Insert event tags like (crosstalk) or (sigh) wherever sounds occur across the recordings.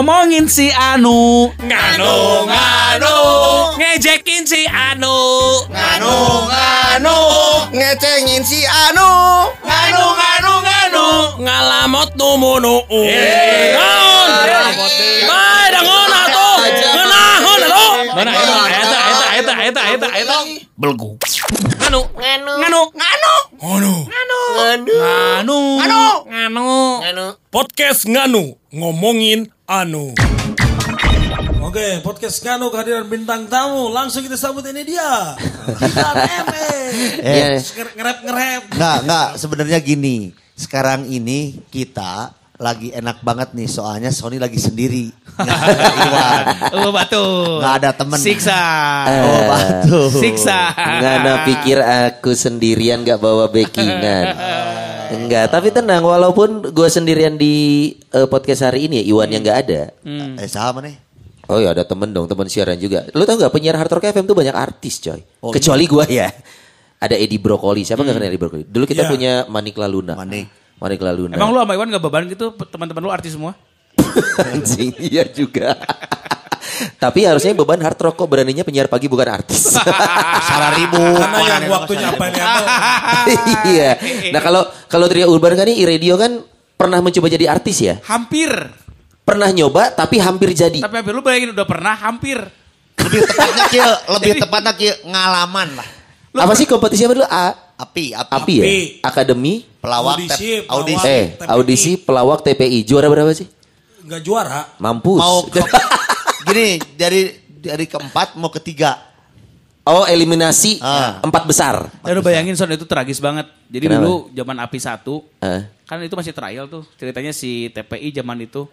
ngomongin si Anu, Nganu, nganu, ngejekin si Anu, nganu, nganu, ngecengin si Anu nganu, nganu, nganu. ngalamot numunu. Eh, Naon? Bae dangon atuh. Ngeunahun atuh. Mana eta eta eta eta eta eta belgu. Anu, Nganu, nganu, nganu, nganu, nganu, nganu, Nganu. nganu. nganu. Podcast Nganu ngomongin Anu. Oke, podcast Nganu kehadiran bintang tamu. Langsung kita sambut ini dia. Dilan Eme. Eh. Ngerep ngerep. Nggak, nggak. Sebenarnya gini. Sekarang ini kita lagi enak banget nih. Soalnya Sony lagi sendiri. Ada Iwan. Oh batu. Nggak ada temen. Siksa. Oh, batu. Siksa. Ngana pikir aku sendirian gak bawa backingan. Enggak, tapi tenang walaupun gue sendirian di eh, podcast hari ini ya Iwan yang gak ada. Eh, sama nih. Oh ya ada temen dong, temen siaran juga. Lu tau gak penyiar Hard Rock FM tuh banyak artis coy. Oh, Kecuali gua ya. Ada Edi Brokoli, siapa gak kenal Edi Brokoli? Dulu kita Iya. punya Manik Laluna. Manik. Manik Laluna. Emang lu sama Iwan gak beban gitu teman-teman lu artis semua? Anjing, iya juga. Tapi harusnya beban hard rock kok beraninya penyiar pagi bukan artis. Salah ribu. Karena yang waktunya apa ini iya. Nah kalau kalau Tria Urban kan ini radio kan pernah mencoba jadi artis ya? Hampir. Pernah nyoba tapi hampir jadi. Tapi hampir lu bayangin udah pernah hampir. Lebih tepatnya kia, lebih tepatnya kia ngalaman lah. Apa sih kompetisi apa dulu? A Api, api. api ya? Akademi Pelawak, Audisi, pelawak. audisi. eh audisi pelawak TPI. Juara berapa sih? Enggak juara. Mampus. Mau ke, (laughs) gini, dari dari keempat mau ketiga. oh eliminasi Ah. empat besar. Ya udah bayangin Son itu tragis banget. Jadi Kenapa? dulu zaman API 1 Eh. kan itu masih trial tuh. Ceritanya si TPI zaman itu.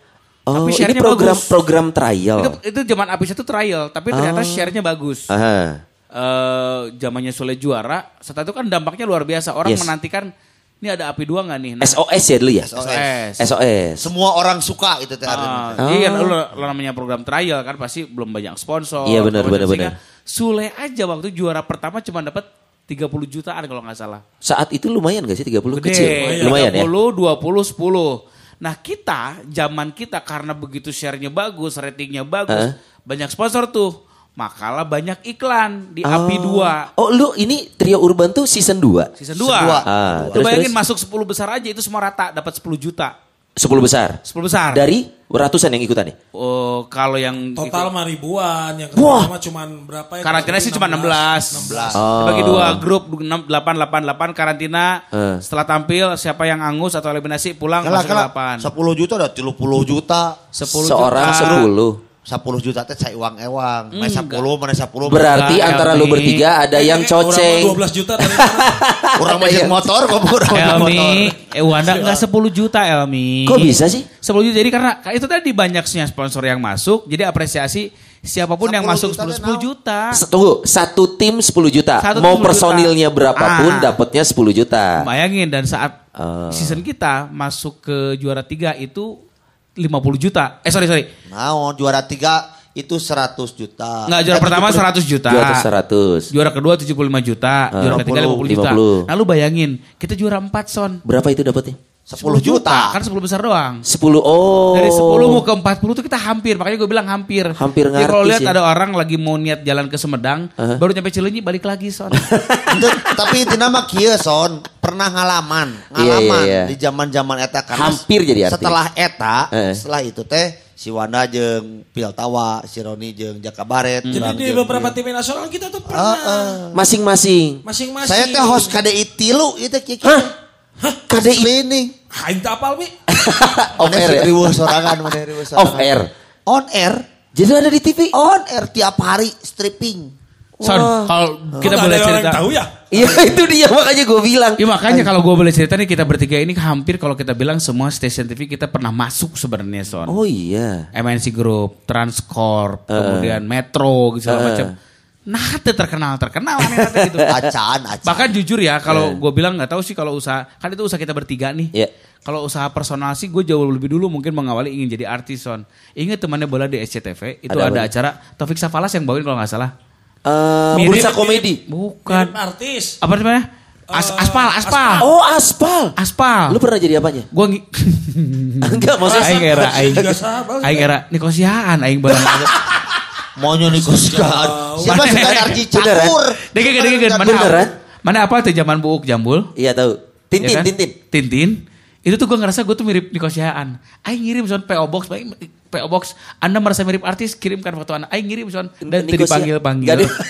Oh tapi ini share-nya program bagus. program trial. Itu, itu zaman API 1 trial, tapi ternyata Oh. share-nya bagus. Aha. Eh zamannya Sule juara, setelah itu kan dampaknya luar biasa. Orang Yes. menantikan ini ada API 2 nggak nih? Nah, SOS ya dulu ya? SOS. SOS. Semua orang suka itu teh. Ah, Oh. Iya kan lu, lu namanya program trial kan pasti belum banyak sponsor. Iya, benar, benar, Sehingga Sule aja waktu juara pertama cuma dapat 30 jutaan kalau nggak salah. Saat itu lumayan gak sih 30 Gede. kecil? Lumayan ya? 30, 20, 10. Nah kita, zaman kita karena begitu share-nya bagus, ratingnya bagus, Hah? banyak sponsor tuh. Makalah banyak iklan di API 2. Oh lu ini Trio Urban tuh season 2? Season 2. Kedua. Ah, Lu terus, bayangin terus? masuk 10 besar aja itu semua rata dapat 10 juta. 10 besar? 10 besar. Dari ratusan yang ikutan ya? Oh, kalau yang Total mah ribuan. Yang Wah. pertama cuman berapa ya? karantina sih cuma 16. 16. Oh. Bagi dua grup 6, 8 8 8 karantina. Eh. Setelah tampil siapa yang angus atau eliminasi pulang Kalah, masuk kalah. 8. 10 juta udah 30 juta. 10 Seorang juta. 10. 10 juta teh saya uang-ewang. Main 10, mana 10. Berarti antara lu bertiga ada yang orang coceng. (laughs) mah 12 juta dari mana? Orang main motor, kok orang. Elmi, eh Wanda enggak 10 juta Elmi. Kok bisa sih? 10 juta jadi karena itu tadi banyaknya sponsor yang masuk, jadi apresiasi siapa pun yang 10 masuk juta 10 teh 10 juta. Tunggu, satu tim 10 juta. Satu Mau tim 10 juta. personilnya berapapun Ah. dapatnya 10 juta. Bayangin dan saat Oh. season kita masuk ke juara 3 itu 50 juta. Eh sorry sorry. Nah, juara 3 itu 100 juta. Enggak juara Eh, pertama 70. 100 juta. Juara 100. Juara kedua 75 juta, Ah. juara ketiga 50 juta. 50. Nah lu bayangin, kita juara 4 son. Berapa itu dapatnya? 10 juta. Kan 10 besar doang. 10. Oh. Dari 10 mau ke 40 tuh kita hampir, makanya gue bilang hampir. Hampir Jadi kalau lihat ya. ada orang lagi mau niat jalan ke Semedang, Aha. baru nyampe Cileunyi balik lagi son. (laughs) Itu, tapi itu nama kieu son pernah ngalaman, Iya, ngalaman iya, iya. di zaman-zaman eta karena Hampir jadi artis. Setelah eta, Eh. setelah itu teh si Wanda jeung Piltawa, si Roni jeung Jaka Baret. Jadi di beberapa tim nasional kita tuh Ah, pernah. ah. Masing-masing. Masing-masing. Saya teh host KDI tilu itu kieu. Hah? Asli nih. Aing tak apal, Mi. (laughs) Off air ya? Riweuh sorangan, mana sorangan. Off air. On air. Jadi ada di TV. On air tiap hari stripping. Son, kalau kita boleh cerita. tahu ya? Iya (laughs) itu dia makanya gue bilang. Ya makanya kalau gue boleh cerita nih kita bertiga ini hampir kalau kita bilang semua stasiun TV kita pernah masuk sebenarnya son. Oh iya. MNC Group, Transcorp, kemudian Metro gitu segala macam. Nah, itu terkenal terkenal gitu. (laughs) Acan, acan. Bahkan jujur ya kalau gue bilang nggak tahu sih kalau usaha kan itu usaha kita bertiga nih. Iya. Kalau usaha personal sih gue jauh lebih dulu mungkin mengawali ingin jadi artis son. Ingat temannya bola di SCTV itu Ada ada, apa? acara Taufik Safalas yang bawain kalau nggak salah. Eh, Mirip- bursa komedi. Bukan. Mirip artis. Apa namanya? As, aspal, aspal. Oh aspal. Aspal. Lu pernah jadi apanya? Gua ngi... (laughs) Enggak maksudnya. aing era aing. Aing era nikosiaan aing bareng. (laughs) Maunya nih kosikan. Siapa sudah narji cakur? Dege dege dege mana? Beneran? Mana apa tuh zaman buuk jambul? Iya tahu. Tintin, Ya kan? tintin. Tintin. Itu tuh gue ngerasa gue tuh mirip Nikosiaan. Aing ngirim son PO Box, PO Box. Anda merasa mirip artis, kirimkan foto Anda. Aing ngirim son dan Nikosia- dipanggil panggil. Gak di- (laughs)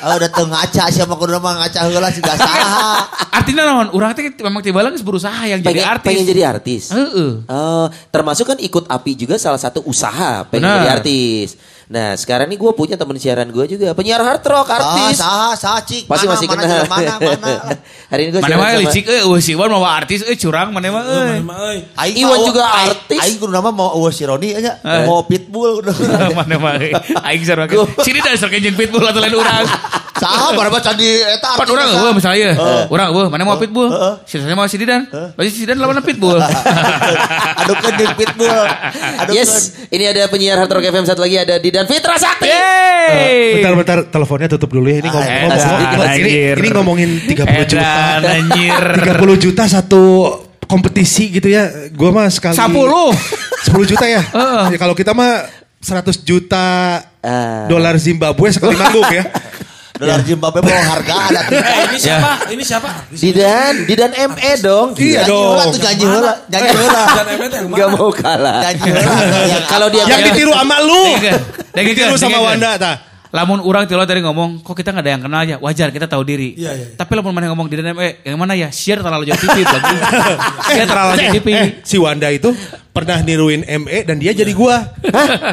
Oh, udah tuh ngaca siapa kudu mah ngaca heula sih gak salah. (laughs) Artinya naon? Urang teh memang tiba lagi berusaha yang pengen, jadi artis. pengen jadi artis. Heeh. Oh, termasuk kan ikut api juga salah satu usaha pengen Benar. jadi artis. Nah sekarang nih gue punya teman siaran gue juga penyiar hard rock Ah, artis. saha saha cik. Pasti Mana, masih mana, kenal. Mana mana. (laughs) Hari ini gue Mana mah licik euy, eueuh si Iwan mau artis euy curang mana mah euy. Mana. Aing Iwan juga artis. Aing kudu nama mau eueuh si Roni aja. Eh. Mau pitbull. (laughs) Mana euy. Aing sarua (laughs) Sini dah sareng jeung pitbull atau lain urang. Saha baca di eta Pan artis urang eta. eueuh misalnya. Urang eueuh mana mau pitbull? Si saya mau si Didan. Berarti si Didan lawan pitbull. (laughs) Adukeun jeung pitbull. Adukeun. Yes, ini ada penyiar hard rock FM satu lagi ada Didan Fitra Sakti. Yeay. Bentar-bentar teleponnya tutup dulu ya. Ini ngomong, Ah, ngomong- edan, ngomong- ini, ngomongin 30 juta. Anjir. (laughs) 30 juta satu kompetisi gitu ya. Gua mah sekali 10. 10 juta ya. (laughs) Heeh. Ya, kalau kita mah 100 juta Ah. dolar Zimbabwe sekali manggung ya. Dolar Zimbabwe mau harga ada Eh, ini Ya. siapa? Ini siapa? Didan, Didan ME dong. Iya dong. tuh janji heula, janji heula. Dan Emet yang Gak mau kalah. Janji (laughs) Kalau dia Yang ditiru sama lu. Ditiru sama. Wanda ta. Lamun orang tilo tadi ngomong, kok kita nggak ada yang kenal ya? Wajar kita tahu diri. Iya, iya. Tapi lamun mana ngomong di DNME, yang mana ya? Share terlalu jauh TV lagi. (laughs) Share terlalu jauh TV. Eh, si Wanda itu pernah niruin ME dan dia jadi gua.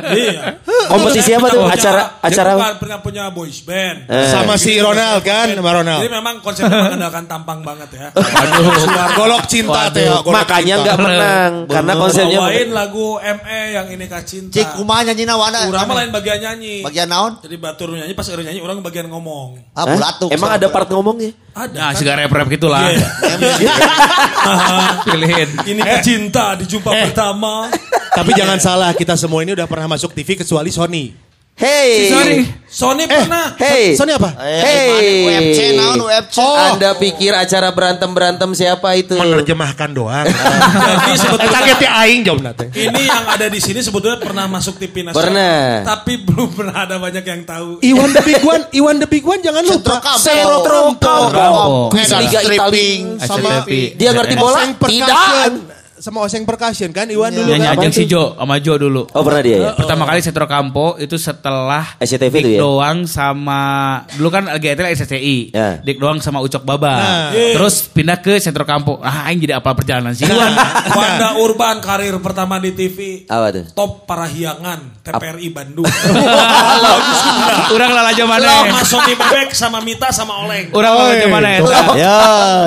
Iya. Kompetisi apa tuh? Acara acara pernah punya boys band. Sama si Ronald kan, sama Ronald. Jadi memang konsepnya mengandalkan tampang banget ya. Aduh. Golok cinta teh. golok makanya nggak menang karena konsepnya Bawain lagu ME yang ini cinta. Cik kumaha nyanyina Wanda? Urang mah lain bagian nyanyi. Bagian naon? Jadi batur nyanyi pas orang nyanyi orang bagian ngomong. Ah Hah? bulatuk. Emang ada part ngomongnya? Ada. Nah, segala rap-rap gitu lah. Iya. (laughs) Pilihin. Ini cinta di jumpa Tapi jangan salah, kita semua ini udah pernah masuk TV kecuali Sony. Hey, Sorry. Sony pernah. Hey, Sony apa? Hey. UFC naon UFC? Anda pikir acara berantem berantem siapa itu? Menerjemahkan doang. Jadi sebetulnya Targetnya aing jawab nate. ini yang ada di sini sebetulnya pernah masuk TV nasional. Pernah. Tapi belum pernah ada banyak yang tahu. Iwan the Big One, Iwan the Big One jangan lupa. Campo. Campo. Liga Italia. Stripping. Sama. Dia ngerti bola? Tidak. Sama Oseng percussion kan Iwan dulu Nyanyi kan? ajeng si Jo sama Jo dulu. Oh pernah dia ya? Pertama kali Setro Campo itu setelah SCTV Dik ya? doang sama dulu kan GTL SCTI. Ya. Dik doang sama Ucok Baba. Nah. Terus pindah ke Setro Campo. Ah, aing jadi apa perjalanan sih? Wanda Urban karir pertama di TV. Apa tuh? Top Parahiangan TPRI Bandung. (laughs) Urang lalajo Lo mana? sama Sony Bebek sama Mita sama Oleng. Urang lalajo mana eta? Ya,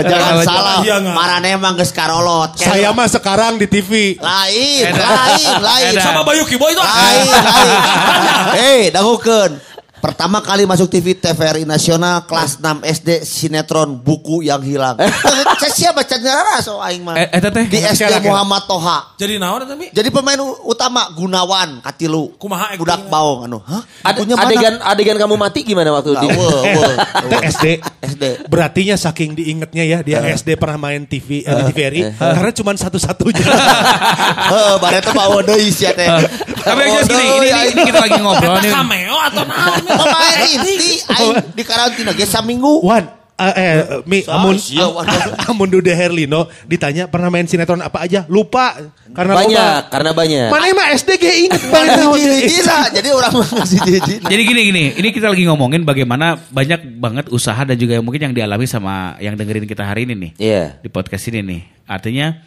jangan salah. iya? Marane emang geus karolot. Saya mah sekarang di TV. lain, lain, lain. Sama Bayu Kiboy itu. Lain, lain. (laughs) Hei, dangukeun. Pertama kali masuk TV TVRI Nasional kelas 6 SD sinetron buku yang hilang. Saya siapa cenderara so aing mah. Eh, eta teh? Di SD Siapa, Muhammad Toha. Jadi naon tapi? Jadi pemain utama Gunawan Katilu. Kumaha actingnya? Budak baong anu. Hah? Adegan adegan kamu mati gimana waktu di? Itu. SD. SD. Berartinya saking diingetnya ya dia SD pernah main TV eh, di TVRI karena cuma satu-satunya. Heeh, bareta bawa deui sia teh. Tapi yang jelas gini, ini, ini, ini kita lagi ngobrol nih. cameo atau naon? Pemain inti aing di karantina ge saminggu. Wan, eh, eh, Mi, amun, (laughs) amun Dude Herlino ditanya pernah main sinetron apa aja, lupa karena Banyak, loba. karena banyak. Mana emang SD ge inget (laughs) banget. Jadi orang masih hiji Jadi gini gini, ini kita lagi ngomongin bagaimana banyak banget usaha dan juga yang mungkin yang dialami sama yang dengerin kita hari ini nih Iya. di podcast ini nih. Artinya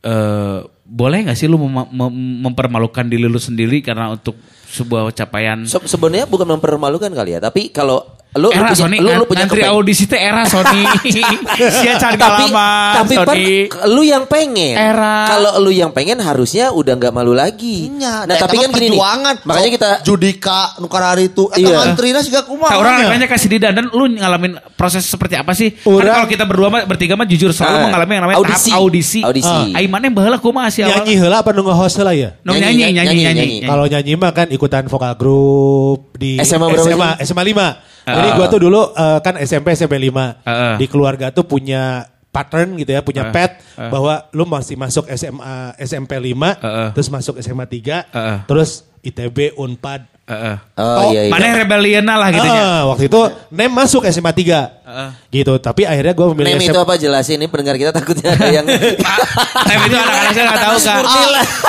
eh boleh nggak sih lu mem- mem- mempermalukan diri lu sendiri karena untuk sebuah capaian? Se- sebenarnya bukan mempermalukan kali ya, tapi kalau lu lu era punya, Sony lu, lu punya ngantri audisi teh era Sony (laughs) sia can tapi kalaman tapi Sony lu yang pengen Era. kalau lu yang pengen harusnya udah nggak malu lagi Nya, nah tapi kan gini nih makanya kita Judika nukar hari itu. Eta Iya. antrina siga kumaha. Nah, orang nanya kasih Didan dan lu ngalamin proses seperti apa sih? Kan Orang- kalau kita berdua mah bertiga mah jujur selalu Ah, mengalami yang namanya audisi. tahap audisi. Audisi. Ah, Ai mana baheula kumaha sih awal? Nyanyi heula apa nu nge-host heula ya? Nyanyi, nyanyi, nyanyi. Kalau nyanyi mah kan ikutan vokal grup di SMA berapa SMA, SMA 5. Jadi gua tuh dulu eh, kan SMP SMP 5. Heeh. Di keluarga tuh punya pattern gitu ya, punya Heeh. pet Heeh. bahwa lu masih masuk SMA SMP 5, Heeh. terus masuk SMA 3, Heeh. terus ITB, Unpad. Heeh. Oh, iya iya. Mana rebellion lah gitu ya. Ah, waktu itu Nem masuk SMA 3. Heeh. Gitu, tapi akhirnya gua memilih Nem SMA itu apa jelasin ini pendengar kita takutnya ada yang (laughs) Pak, Tem itu anak-anak saya nggak tahu kak.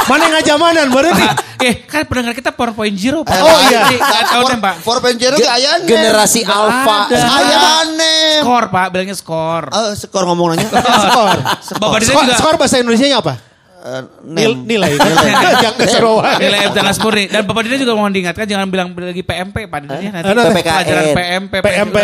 Mana yang ngajamanan berarti? Eh kan pendengar kita 4.0 Pak. Oh, iya. Jadi, nggak tahu Tem Pak. For Penjero Ge- ge aya nem. generasi alfa. ada. Aya nem. Skor Pak, bilangnya skor. Eh, skor ngomong nanya. (laughs) Skor. Bapak dia Skor, juga skor bahasa Indonesia apa? Eh, Nil, nilai. (laughs) Jangan keseruan. nilai F jangan murni. Dan Bapak Dina juga mau diingatkan jangan bilang lagi PMP Pak Dina nanti Eh, PPKN. pelajaran PMP, PMP.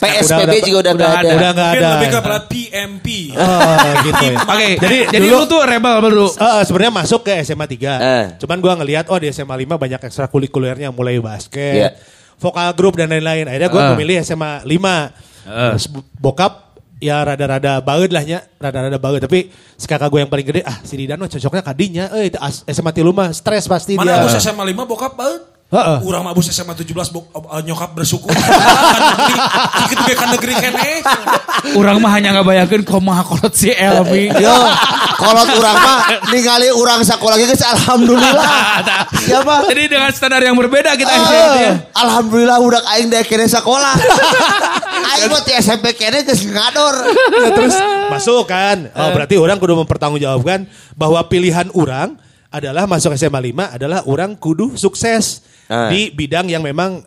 PSBB Udah- juga udah nggak ada. Udah nggak ada. lebih ke PMP. Oh, gitu ya. Oke, Jadi jadi, dulu- lu tuh rebel dulu. Eh, sebenarnya masuk ke SMA 3. Eh. Cuman gua ngelihat oh di SMA 5 banyak ekstrakurikulernya mulai basket, Iya. vokal grup dan lain-lain. Akhirnya gua memilih SMA 5. Eh. Terus bokap ya rada-rada baut lah nya, rada-rada baut tapi si kakak gue yang paling gede ah si Didano cocoknya kadinya eh SMA 3 mah stres pasti Mana dia. abus SMA 5 bokap baut? Heeh. Urang mah abus SMA 17 bok, eh, nyokap bersyukur. Kitu ge kan negeri kene. Orang mah hanya ngebayangkeun kumaha kolot si Elmi. (laughs) Yo, kalau urang mah ningali urang sekolah ge geus alhamdulillah. (laughs) Siapa? Jadi dengan standar yang berbeda kita ya. alhamdulillah udah aing kene sekolah. (laughs) aing mah ti SMP kene geus ngador. Ya, terus masuk kan. Oh, berarti orang kudu mempertanggungjawabkan bahwa pilihan orang adalah masuk SMA 5 adalah orang kudu sukses Ah. di bidang yang memang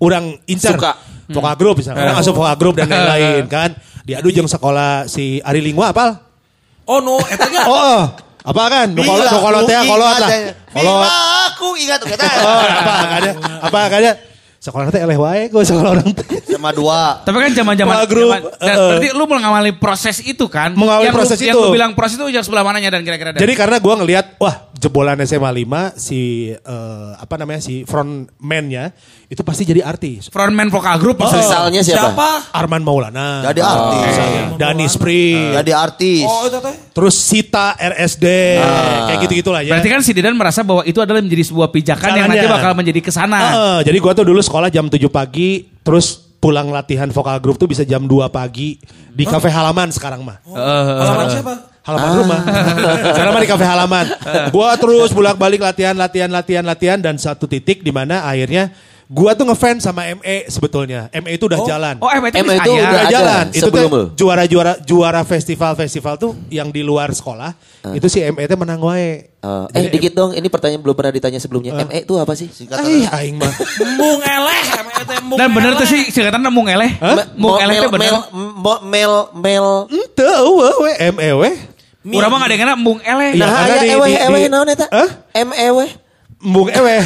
orang incar. Suka. Vokal grup misalnya. Orang masuk vokal grup dan (laughs) lain-lain kan. Diadu jeung sekolah si Ari Lingwa apal? Oh no, etanya (laughs) Oh, oh. apa kan? Kolot, nu kolot ya, kolot lah. Kolot. Bila aku ingat tuh (laughs) kita. Oh, apa ada? Apa ada? Sekolah teh eleh wae ku sekolah orang teh. Sama dua. Tapi kan zaman-zaman grup, zaman- dan eh. berarti lu mengawali proses itu kan? Mengawali yang proses lu, Yang itu. lu bilang proses itu yang sebelah mananya dan kira-kira? Jadi karena gua ngelihat wah jebolan SMA 5 si eh, apa namanya si frontman-nya itu pasti jadi artis. frontman vokal grup Oh. Misalnya siapa? siapa? Arman Maulana. Jadi artis. Misalnya. Dani Spring. Jadi artis. Oh itu teh. Terus Sita RSD. Kayak gitu-gitu lah ya. Berarti kan si Didan merasa bahwa itu adalah menjadi sebuah pijakan yang nanti bakal menjadi ke sana. Heeh, jadi gua tuh dulu sekolah jam 7 pagi, terus pulang latihan vokal grup tuh bisa jam 2 pagi di kafe halaman sekarang mah. Alamat siapa? Halaman rumah. (laughs) Sekarang mah di kafe halaman. Gua terus bolak-balik latihan, latihan, latihan, latihan dan satu titik di mana akhirnya gua tuh ngefans sama ME sebetulnya. ME itu udah jalan. Oh, M itu, M bisa itu udah udah ada jalan. Itu tuh juara-juara juara festival-festival tuh yang di luar sekolah. Itu si ME teh menang wae. Eh, eh, dikit dong, ini pertanyaan belum pernah ditanya sebelumnya. ME itu apa sih? Singkat Ih, aing mah. (laughs) Mung eleh, teh mung Dan bener tuh sih singkatan mung eleh. Hah? Mung eleh mel, tuh bener. mel, mel, mel. Ente eueuh we ME we. Urang mah ngadengana mung eleh. Iya, Nah, ya di- ewe, ewe, naon eta? Hah? ME we. Mbung ewe.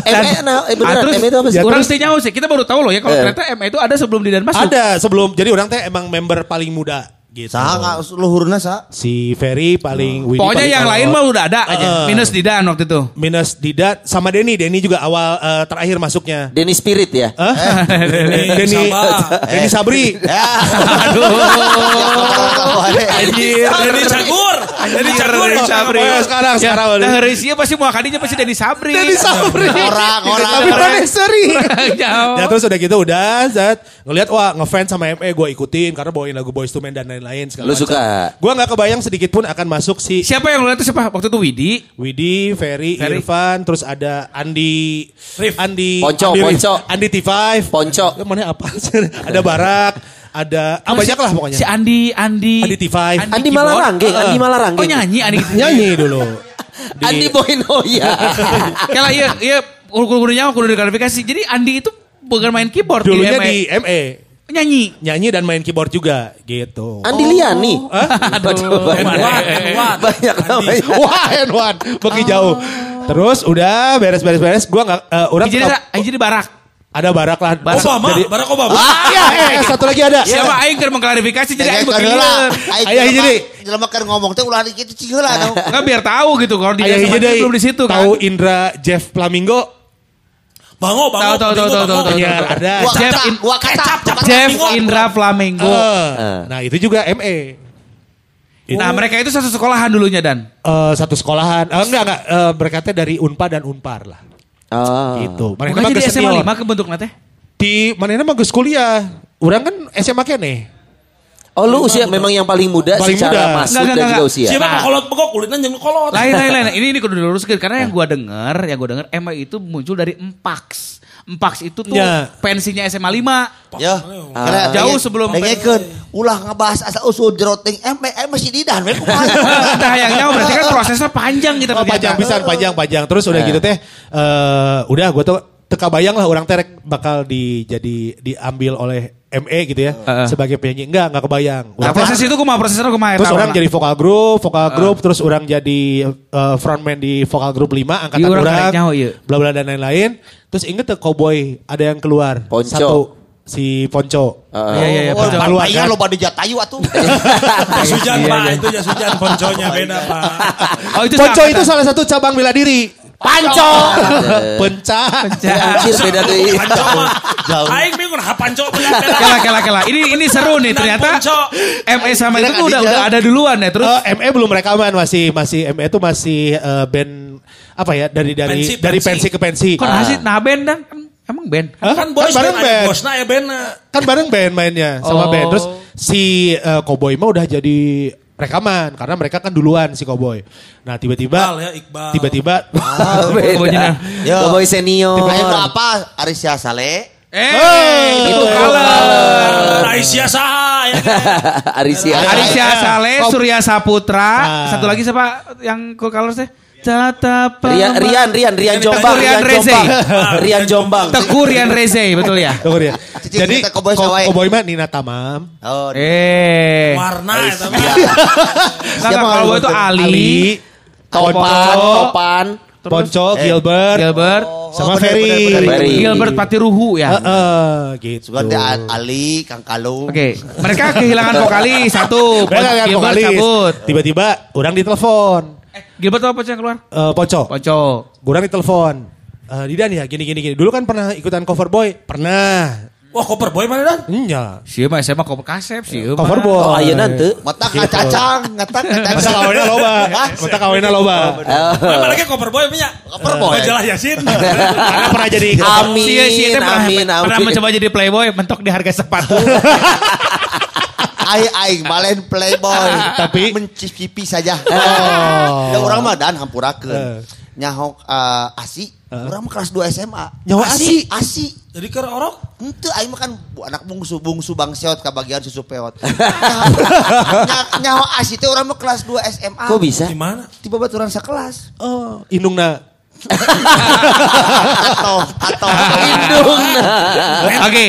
ME, nah, eh, Ah, beneran, terus, ME itu apa sih? Ya, Orang terus- sih nyawa sih. Kita baru tahu loh ya kalau Eh. ternyata ME itu ada sebelum Didan masuk. Ada sebelum jadi orang teh emang member paling muda gitu. Saha luhurna sa? Si Ferry paling Widi Pokoknya paling yang awal. lain mah udah ada aja. Eh. Minus Didan waktu itu. minus Didat sama Denny. Denny juga awal eh, terakhir masuknya. Denny Spirit ya? Hah? Denny Sabah. Denny Sabri. Ya. Aduh. Anjir. Jadi cagur. Jadi. Denny Sabri. Oh, sekarang Ya, sekarang nah, Risia pasti mau kadinya pasti Denny Sabri. Denny Sabri. Orang, orang. Tapi mana seri? (laughs) Jauh. Ya terus udah gitu udah Zat ngelihat wah ngefans sama ME gue ikutin karena bawain lagu Boys to Men dan lain-lain segala Lu suka? Gue nggak kebayang sedikit pun akan masuk si Siapa yang lu lihat itu siapa? Waktu itu Widi. Widi, Ferry, Ferry. Irfan, terus ada Andi, Rif. Andi, Ponco, Andi, Ponco. Andi T5, Ponco. Mana apa? (laughs) ada Barak, ada ah, banyak lah pokoknya. Si Andi, Andi. Andi T5. Andi keyboard. Malaranggeng, Andi Malaranggeng. Oh nyanyi Andi. Nyanyi dulu. Di- Andi Boynoya. Kalau iya iya kudu nyawa kudu diklarifikasi. Jadi Andi itu bukan main keyboard dulunya ME. di ME nyanyi. nyanyi dan main keyboard juga gitu. Andi Liani. Aduh. N1, N1. Banyak namanya. Wah, N1 pergi jauh. Terus udah beres-beres-beres, gua nggak eh, orang Jadi jadi barak. Ada Barak lah. Obama, Jadi- Barack Obama. Ah, iya, eh, satu lagi ada. Siapa aing keur mengklarifikasi jadi aing Kayak begini. heula. Aya hiji deui. Jelema keur ngomong teh ulah dikit cing heula anu. Enggak biar tahu gitu kalau di deui. belum di situ kan. Tahu Indra Jeff Flamingo? Bango, bango. Tahu, tahu, tahu, tahu, tahu, Iya, ada. Gua Jeff gua cepat Jeff. Indra Flamingo. Eh, Nah, itu juga ME. Nah, mereka itu satu sekolahan dulunya dan. Eh, satu sekolahan. Eh, enggak, enggak. Eh, mereka teh dari Unpa dan Unpar lah. Oh. Gitu. Mana Bukan jadi geus SMA senior. 5 ke bentuk nate. Di mana mah geus kuliah. Urang kan SMA kene. Oh lu usia memang yang paling muda Paling secara muda. masuk Enggak, dan enggak, juga enggak. usia. Siapa Nah. nah. kolot begok kulitnya jeung kolot. Lain lain lain. (laughs) Ini ini kudu diluruskan karena yang gua denger, yang gua denger MA itu muncul dari Empax. Empax itu tuh Ya. pensinya SMA 5. Ya. Ah. Jauh sebelum dengekeun ulah ngebahas asal usul jeroting em em masih didan we kumaha. Nah, (laughs) yang nyawa berarti kan prosesnya panjang gitu Oh, panjang pisan, panjang, panjang. Terus udah gitu teh, eh udah gue tuh teka bayang lah orang terek bakal di jadi diambil oleh ME gitu ya Heeh. sebagai penyanyi. Enggak, enggak kebayang. Nah, proses itu kumaha prosesnya kumaha terus orang jadi vokal grup, vokal grup, terus orang jadi eh, frontman di vokal grup 5 angkatan Iya, urang orang, nyaho, iya. bla bla dan lain-lain. Terus inget tuh cowboy ada yang keluar, Ponco. satu si Ponco. Iya iya iya. Oh, betul. keluar kan? lo pada jatayu atuh. Jas hujan Iya, pak, iya. itu jas hujan ponconya beda pak. Oh itu Ponco itu salah satu cabang bela diri. Panco. (laughs) Pencah. Anjir beda tuh. Panco mah. Aing bingung ha panco bener Kela kela kela. Ini ini seru nih ternyata. ME sama itu udah udah ada duluan ya terus. Eh, ME belum rekaman masih masih ME itu masih eh, band apa ya dari dari Pensi, dari pensi. ke pensi. Kok Ah. masih nah band dan kan emang band. Hah? Kan bos bareng kan band. bosna ya bena. Kan bareng band mainnya sama Oh. band. Terus si eh, Cowboy mah udah jadi rekaman karena mereka kan duluan si Cowboy. Nah, tiba-tiba Iqbal ya, Iqbal. tiba-tiba. (laughs) Yo. Cowboy senior. Ayo apa? Arisya Saleh. Eh, itu color. Aisyah saha ya. Arisia. Arisya Saleh, (laughs) Surya Saputra, Ah. satu lagi siapa yang cool colors teh? Tata Rian, Rian, Rian, Rian Jombang, Rian Rian Reze. Jombang. Rian Jombang. Teguh Rian Reze, betul ya? Dia. Cici, Jadi kita Cowboy Ko- Sawai. Cowboy mah Nina Tamam. Oh, Eh. Warna ya tapi. Kalau yang itu Ali, Ali, Topan, Ponco, Topan. Ponco, Eh, Gilbert, Gilbert, sama Ferry. bener, bener. Ferry. Gilbert Patiruhu ya. Heeh, gitu. Dia Ali, Kang Kalung. Oke, mereka kehilangan vokalis satu. Mereka Gilbert vokalis. cabut. Tiba-tiba orang ditelepon. Eh, Gilbert apa yang keluar? Eh, Ponco. Ponco. Orang ditelepon. Eh, Didan ya gini gini gini. Dulu kan pernah ikutan cover boy? Pernah. Wah koper boy mana dan? Nya. Sieu mah SMA kok kasep sih. (laughs) Cover boy. Oh, ayo nanti. Mata kacacang, ngata kacacang. Masa kawinnya loba. Masa kawinnya loba. Mana lagi koper boy punya? Cover boy. Majalah Yasin. (laughs) Karena pernah jadi Amin, Sieu sieu teh pernah, amin, pernah amin. mencoba jadi playboy mentok di harga sepatu. (laughs) Aing aing balen playboy, Tapi- mencicipi saja. Oh. Urang mah dan hampurakeun. Eh. Nyahok eh, asi, urang mah kelas 2 SMA. Nyawa asi? Asi. Jadi ke orok. Henteu aing mah kan bu- anak bungsu bungsu bangseot kabagian susu peot. (laughs) Nya- Nyaho asi teh urang mah kelas 2 SMA. Kok bisa? Di mana? Tiba baturan sekelas. Oh, indungna. Atau atau Indung. Oke,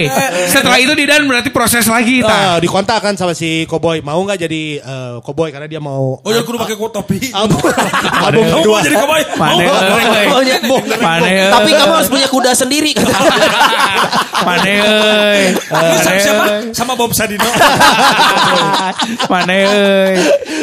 setelah itu Didan berarti proses lagi ta. dikontak kan sama si Cowboy. Mau nggak jadi Cowboy karena dia mau Oh jadi kudu pakai kuat topi. album, (laughs) Kamu kedua. mau jadi koboy? Pane. Tapi kamu harus punya kuda sendiri. Pane euy. Sama siapa? Sama Bob Sadino. (laughs) Pane euy.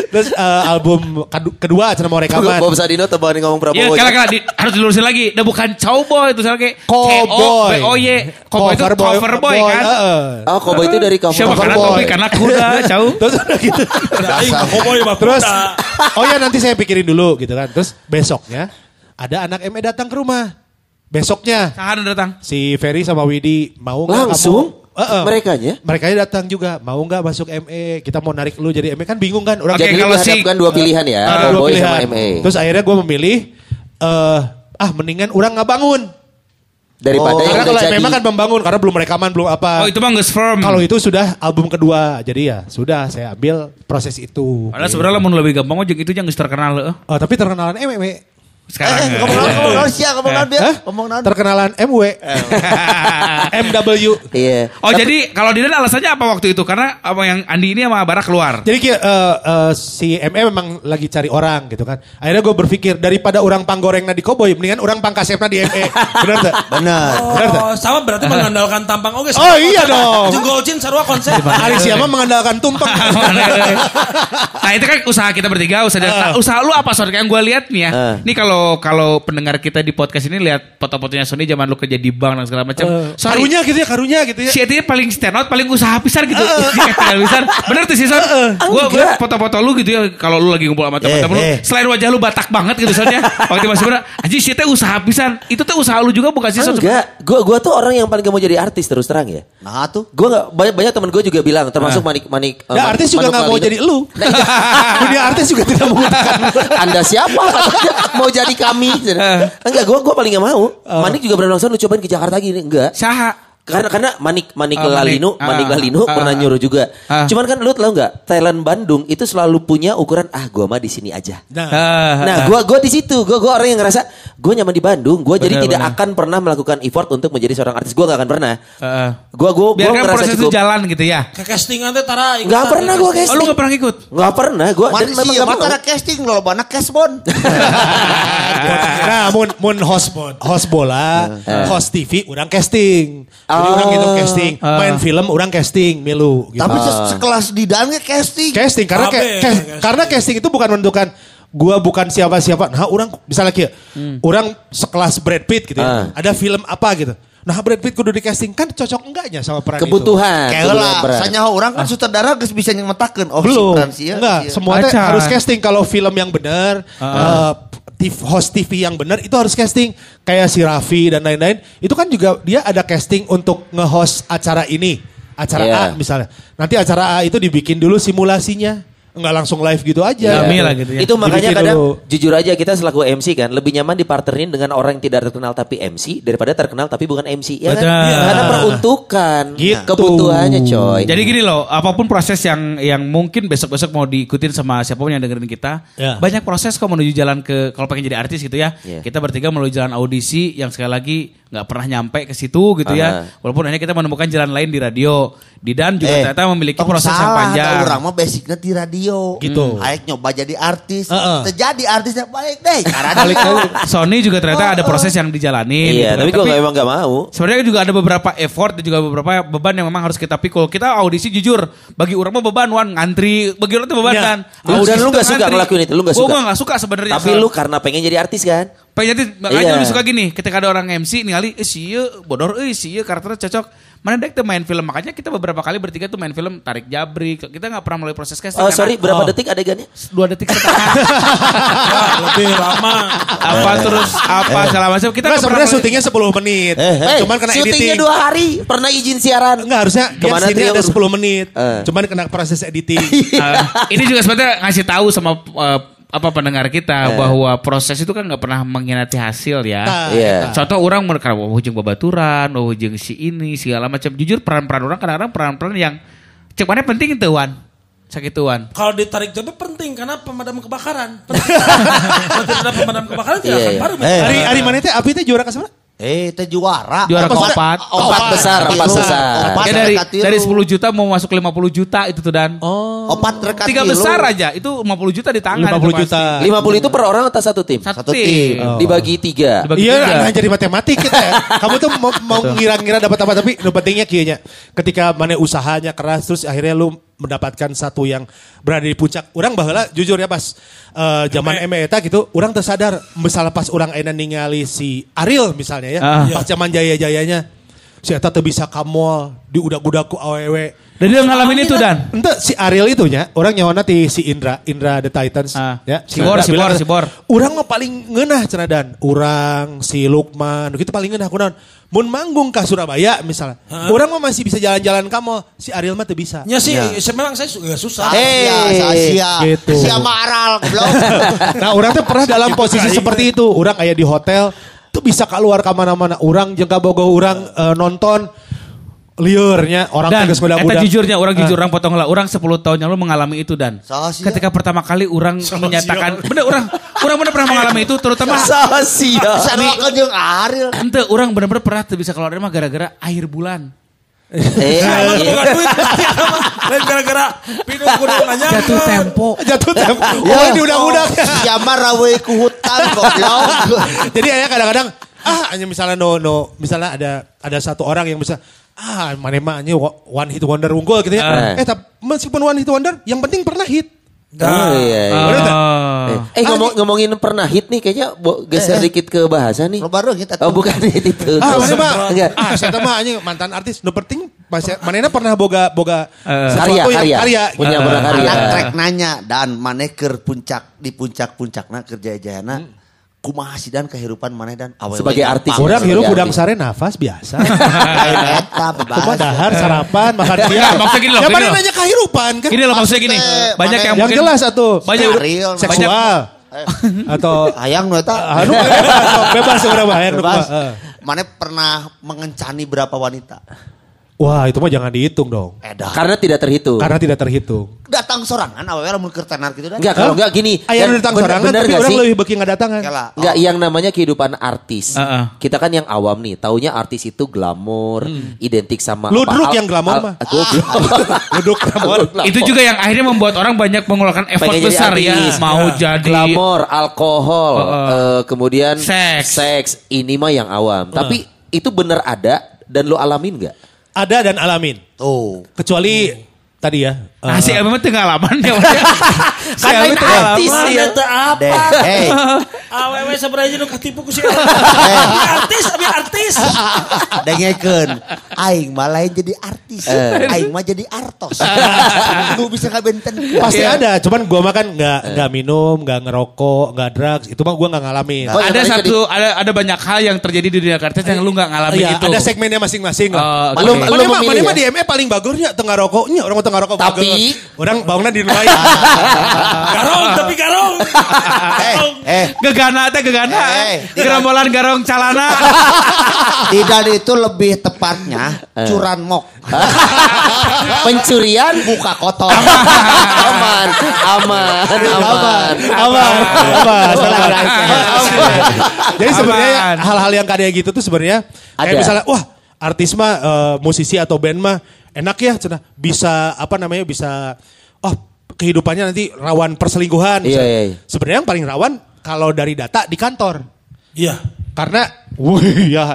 Terus eh, album kedua cina mau rekaman. Bob Sadino tebani ngomong Ya Prabowo. kala kala di, harus dilurusin lagi. Udah bukan cowboy itu salah kayak Cowboy. Oh y. Cowboy itu cover boy, kan. heeh. Oh, Kobo itu dari kamu. Siapa karena boy. topi karena kuda, cau. (laughs) Terus udah gitu. Koboy mah Terus, oh ya nanti saya pikirin dulu gitu kan. Terus besoknya ada anak ME datang ke rumah. Besoknya Sahan datang. si Ferry sama Widi mau nggak Langsung? kamu? Heeh. Merekanya? Mereka datang juga mau nggak masuk ME? Kita mau narik lu jadi ME kan bingung kan? Orang Oke, Jadi kalau si- dua pilihan ya. ada dua Cowboy pilihan. sama ME. Terus akhirnya gue memilih eh ah mendingan orang nggak bangun. Daripada yang Karena udah kalau jadi. memang kan membangun karena belum rekaman belum apa. Oh itu mah nggak firm. Kalau itu sudah album kedua, jadi ya sudah saya ambil proses itu. Padahal sebenarnya mau lebih gampang aja itu yang geus terkenal heeh. Oh, tapi terkenalan MW. Sekarang. Eh, ya. ngomong naon, ngomong naon sia, ngomong naon? Ngomong naon. Terkenalan MW. (laughs) MW. Iya. Oh jadi kalau Didan alasannya apa waktu itu? Karena apa yang Andi ini sama Bara keluar. Jadi kayak, eh, eh, si ME memang lagi cari orang gitu kan. Akhirnya gue berpikir daripada orang panggorengna di Koboy, mendingan orang pangkasepna di ME. (laughs) Benar tak? Benar. Benar tak? Oh, sama berarti mengandalkan tampang oke. Oh, iya dong. Jenggol cin sarua konsep. Alicia mah mengandalkan tumpeng. (laughs) nah itu kan usaha kita bertiga usaha Ah. nah, usaha lu apa soalnya yang gue lihat nih ya nih kalau kalau kalau pendengar kita di podcast ini lihat foto-fotonya Sony zaman lu kerja di bank dan segala macam. Sorry, Karunya gitu ya, karunya gitu ya. si Eti paling stand out, paling usaha pisan gitu. Eti pisan. Bener tuh sih Son. Gua gua Enggak. foto-foto lu gitu ya kalau lu lagi ngumpul sama teman-teman lu, eh. selain wajah lu Batak banget gitu soalnya. (laughs) Waktu masuk bener, anjing si Eti usaha pisan. Itu tuh usaha lu juga bukan sih Son? Enggak, gue gua tuh orang yang paling gak mau jadi artis terus terang ya. Nah tuh. Gue nggak banyak banyak teman gue juga bilang termasuk manik manik. eh, Ya Manik- artis juga nggak mau jadi lu. (laughs) Dunia artis juga tidak membutuhkan. (laughs) Anda siapa? mau jadi kami? (laughs) Enggak, gue gua paling gak mau. Oh. Manik juga pernah langsung lu cobain ke Jakarta gini, enggak. Saha. Karena karena Manik Manik Ah, Manik. Lalino, Ah, Manik Lalino ah, pernah ah, nyuruh juga. ah. Cuman kan lu tau nggak, talent Bandung itu selalu punya ukuran ah gua mah di sini aja. Nah, Ah, Nah, gua gua di situ, gua gua orang yang ngerasa gua nyaman di Bandung, gua jadi Benar, tidak benar. akan pernah melakukan effort untuk menjadi seorang artis. Gua gak akan pernah. Heeh. Gua gua gua Biarkan ngerasa proses itu cukup. jalan gitu ya. Ke castingan teh tara. ikutan Nggak ke pernah gua casting. Oh lu gak pernah ikut? Nggak pernah, gua dan Mana memang mau. ada casting lo mana cashbon. (laughs) nah, mun mun host host bola, host TV, orang casting. Jadi orang gitu casting, main film orang casting, milu. Gitu. Tapi se- sekelas di dalamnya casting. casting karena ca- casting. karena casting itu bukan menentukan gua bukan siapa-siapa. Nah, orang misalnya kayak orang sekelas Brad Pitt gitu ya. Ah. Ada film apa gitu. Nah, Brad Pitt kudu di casting kan cocok enggaknya sama peran itu? Kebutuhan. Kayak kebutuhan lah, sanya orang kan sutradara geus bisa nyemetakeun oh Belum. si peran sia, Enggak, sia. semua teh Acan. harus casting kalau film yang benar, eh, tiv- host TV yang benar itu harus casting. Kayak si Raffi dan lain-lain, itu kan juga dia ada casting untuk nge-host acara ini. Acara Iya. A misalnya. Nanti acara A itu dibikin dulu simulasinya. Enggak langsung live gitu aja. Dami lah gitu ya. Itu makanya Dibikin kadang dulu. jujur aja kita selaku MC kan lebih nyaman dipartnerin dengan orang yang tidak terkenal tapi MC daripada terkenal tapi bukan MC ya kan? Iya. Karena peruntukan Gitu. kebutuhannya coy. Jadi gini loh, apa pun proses yang yang mungkin besok-besok mau diikutin sama siapa pun yang dengerin kita, Ya. banyak proses kok menuju jalan ke kalau pengen jadi artis gitu ya. Ya. Kita bertiga melalui jalan audisi yang sekali lagi nggak pernah nyampe ke situ gitu ya. Aha. Walaupun akhirnya kita menemukan jalan lain di radio. Didan juga Eh, ternyata memiliki proses yang salah, panjang. ada Orang mah basicnya di radio. Gitu. Aik nyoba jadi artis. Heeh. Terjadi artisnya balik deh. Karena Balik radio. Sony juga ternyata ada proses yang dijalanin. Iya, gitu. tapi gue emang gak mau. Sebenarnya juga ada beberapa effort dan juga beberapa beban yang memang harus kita pikul. Kita audisi jujur, bagi orang mah beban wan ngantri, bagi orang tuh beban Ya. kan. Lu- dan lu nggak suka ngelakuin itu, lu nggak Gua- suka? Gua nggak suka sebenarnya. Tapi lu karena pengen jadi artis kan? pengen jadi makanya Iya. lebih suka gini, ketika ada orang MC ningali, eh sih bodor, eh sih karakternya cocok. Mana dek tuh main film makanya kita beberapa kali bertiga tuh main film tarik jabri. Kita nggak pernah melalui proses casting. Oh sorry, berapa Oh. detik adegannya? Dua detik setengah. (laughs) Lebih lama. apa terus apa segala macam. Kita Enggak nggak pernah sebenarnya syutingnya 10 menit. Eh, Cuman kena syutingnya editing. dua hari, pernah izin siaran. Enggak harusnya dia Ke mana sini ada 10 menit. Eh. Cuman kena proses editing. Uh, (laughs) ini juga sebenarnya ngasih tahu sama uh, apa pendengar kita Eh. bahwa proses itu kan nggak pernah mengkhianati hasil ya. Nah, Iya. Contoh orang mereka wah hujung babaturan, wah hujung si ini segala macam. Jujur peran-peran orang kadang-kadang peran-peran yang cek mana penting itu wan. Sakit wan. Kalau ditarik jodoh penting karena pemadam kebakaran. (laughs) Penting. Kalau tidak ada pemadam kebakaran tidak Iya, akan iya. baru. Eh, Hari hari mana teh api teh juara ke sana? Eh, teh juara. Juara maksudnya? keempat. Empat besar, empat besar. Opat Ya dari dari 10 juta mau masuk 50 juta itu tuh dan. Oh. Opat reka Tiga besar aja itu 50 juta di tangan. 50 itu pasti. juta. 50 itu per orang atau satu tim? Satu, Satu tim. tim. Oh. Dibagi tiga. Dibagi Iya, tiga. nah jadi matematik kita ya. (laughs) Kamu tuh mau, mau ngira-ngira dapat apa tapi nu pentingnya kieunya. Ketika mana usahanya keras terus akhirnya lu mendapatkan satu yang berada di puncak. Orang baheula jujur ya pas eh, zaman ME eta gitu, orang tersadar misalnya pas orang enak ningali si Ariel misalnya ya, Ah. pas zaman jaya-jayanya si eta teu bisa ka mall, diudak-udak ku awewe. Dan dia ngalamin itu dan. Ente si Ariel itu nya, orang nyawana ti si Indra, Indra the Titans. Ah. Ya, Si Bor, si Bor, si Bor. Urang mah paling ngeunah cenah dan. Urang, si Lukman, gitu paling ngeunah kunaon. Mun manggung ka Surabaya misalnya. Urang mah masih bisa jalan-jalan ka mall, si Ariel mah teu bisa. Ya sih, saya memang saya su- nggak susah. Asia, Asia. Gitu. Sia Maral, goblok. (laughs) Nah, orang tuh pernah dalam posisi seperti itu. Orang kayak di hotel, tuh bisa keluar ke mana-mana. Orang jengka bogoh orang eh, nonton liurnya orang Dan tegas eta budak-budak. jujurnya orang Ah. jujur orang potong lah orang 10 tahun yang lalu mengalami itu dan ketika pertama kali orang menyatakan bener orang orang bener pernah mengalami itu terutama Sasia. Samakeun jeung Ariel. ente orang bener-bener pernah tuh bisa keluar dari rumah gara-gara akhir bulan Eh, Sama iya. bukan duit. (laughs) Lain gara-gara pindah kudu nanya. jatuh tempo Jatuh tempo. Ya. Oh ini udah-udah. Sia mah rawe ku hutan goblok. (laughs) Jadi ayah kadang-kadang ah hanya misalnya no no misalnya ada ada satu orang yang bisa ah mana mah hanya one hit wonder unggul gitu ya. Ah. Eh tapi meskipun one hit wonder yang penting pernah hit. Oh iya. iya. Bener nggak? Oh. Eh ngomong ngomongin pernah hit nih kayaknya bo, geser Eh, eh. dikit ke bahasa nih. Lo baru kita Oh bukan hit itu. Ah, mana mah? Ah, saya mah anjing mantan artis. Nu penting masih manehna pernah boga boga Eh, sesuatu karya, yang karya. karya. Punya pernah karya. Anak trek nanya dan maneh keur puncak di puncak-puncakna kerja jayana kumaha sih dan kehidupan maneh dan awal Sebagai artis. Orang hirup udang sare nafas biasa. Cuma dahar sarapan makan siang. Maksudnya gini loh, Ya mana nanya kehirupan kan? Gini loh maksudnya gini. Banyak mana yang Yang mungkin jelas atuh. banyak seksual atau Hayang nu eta. anu bebas, seberapa nu Bebas. kumaha. Eh. Maneh pernah mengencani berapa wanita? Wah, itu mah jangan dihitung dong. Edah. Karena tidak terhitung. Karena tidak terhitung. Datang sorangan lamun keur tenar gitu dan. Enggak kalau enggak gini. Ayah Dan datang bener- sorangan bener tapi orang sih? lebih beki nggak datangan. Kela. Enggak yang namanya kehidupan artis. Heeh. Kita kan yang awam nih, taunya artis itu glamor, identik sama Ludruk apa, yang glamor mah. Goblok. Duduk ramon. itu juga yang akhirnya membuat orang banyak mengeluarkan effort Pengen jadi besar ya mau jadi glamor, alkohol, Heeh. eh, kemudian Seks. seks. Ini mah yang awam. Tapi itu bener ada dan lo alamin nggak? Ada dan alamin. Tuh. Kecuali tadi ya. Eh, Ah, si Elmi mah pengalaman ya. (laughs) si Elmi lain tengah artis ya. Eta apa? Hey, (laughs) Awewe sebenarnya nu katipu ku si Abi artis, abi artis. (laughs) dengekeun. Aing mah lain jadi artis. Aing mah jadi artos. Lu bisa ngabenten. Pasti Iya. ada, cuman gua mah kan nggak nggak minum, nggak ngerokok, nggak drugs, itu mah gua nggak ngalamin. Oh, ada lain satu ada ada banyak hal yang terjadi di dunia artis yang lu nggak ngalamin Iya, itu. ada segmennya masing-masing lah. Oke. Lu- Mana lu mah, ya? di ME paling bagusnya tengah rokoknya, orang mau tengah rokok Tapi- bagus. orang bangunnya di lain. (laughs) Garong tapi garong. Eh, eh, Gegana teh gegana. Eh, Gerombolan garong calana. (laughs) tidak itu lebih tepatnya curanmok. (laughs) Pencurian Muka kotor. aman, aman, aman. Aman, aman. Jadi sebenarnya Aman. hal-hal yang kayak gitu tuh sebenarnya kayak misalnya wah artis mah eh, musisi atau band mah enak ya cenah bisa apa namanya bisa oh kehidupannya nanti rawan perselingkuhan. Iya, iya, iya. Sebenarnya yang paling rawan kalau dari data di kantor. Iya. Karena, wih ya,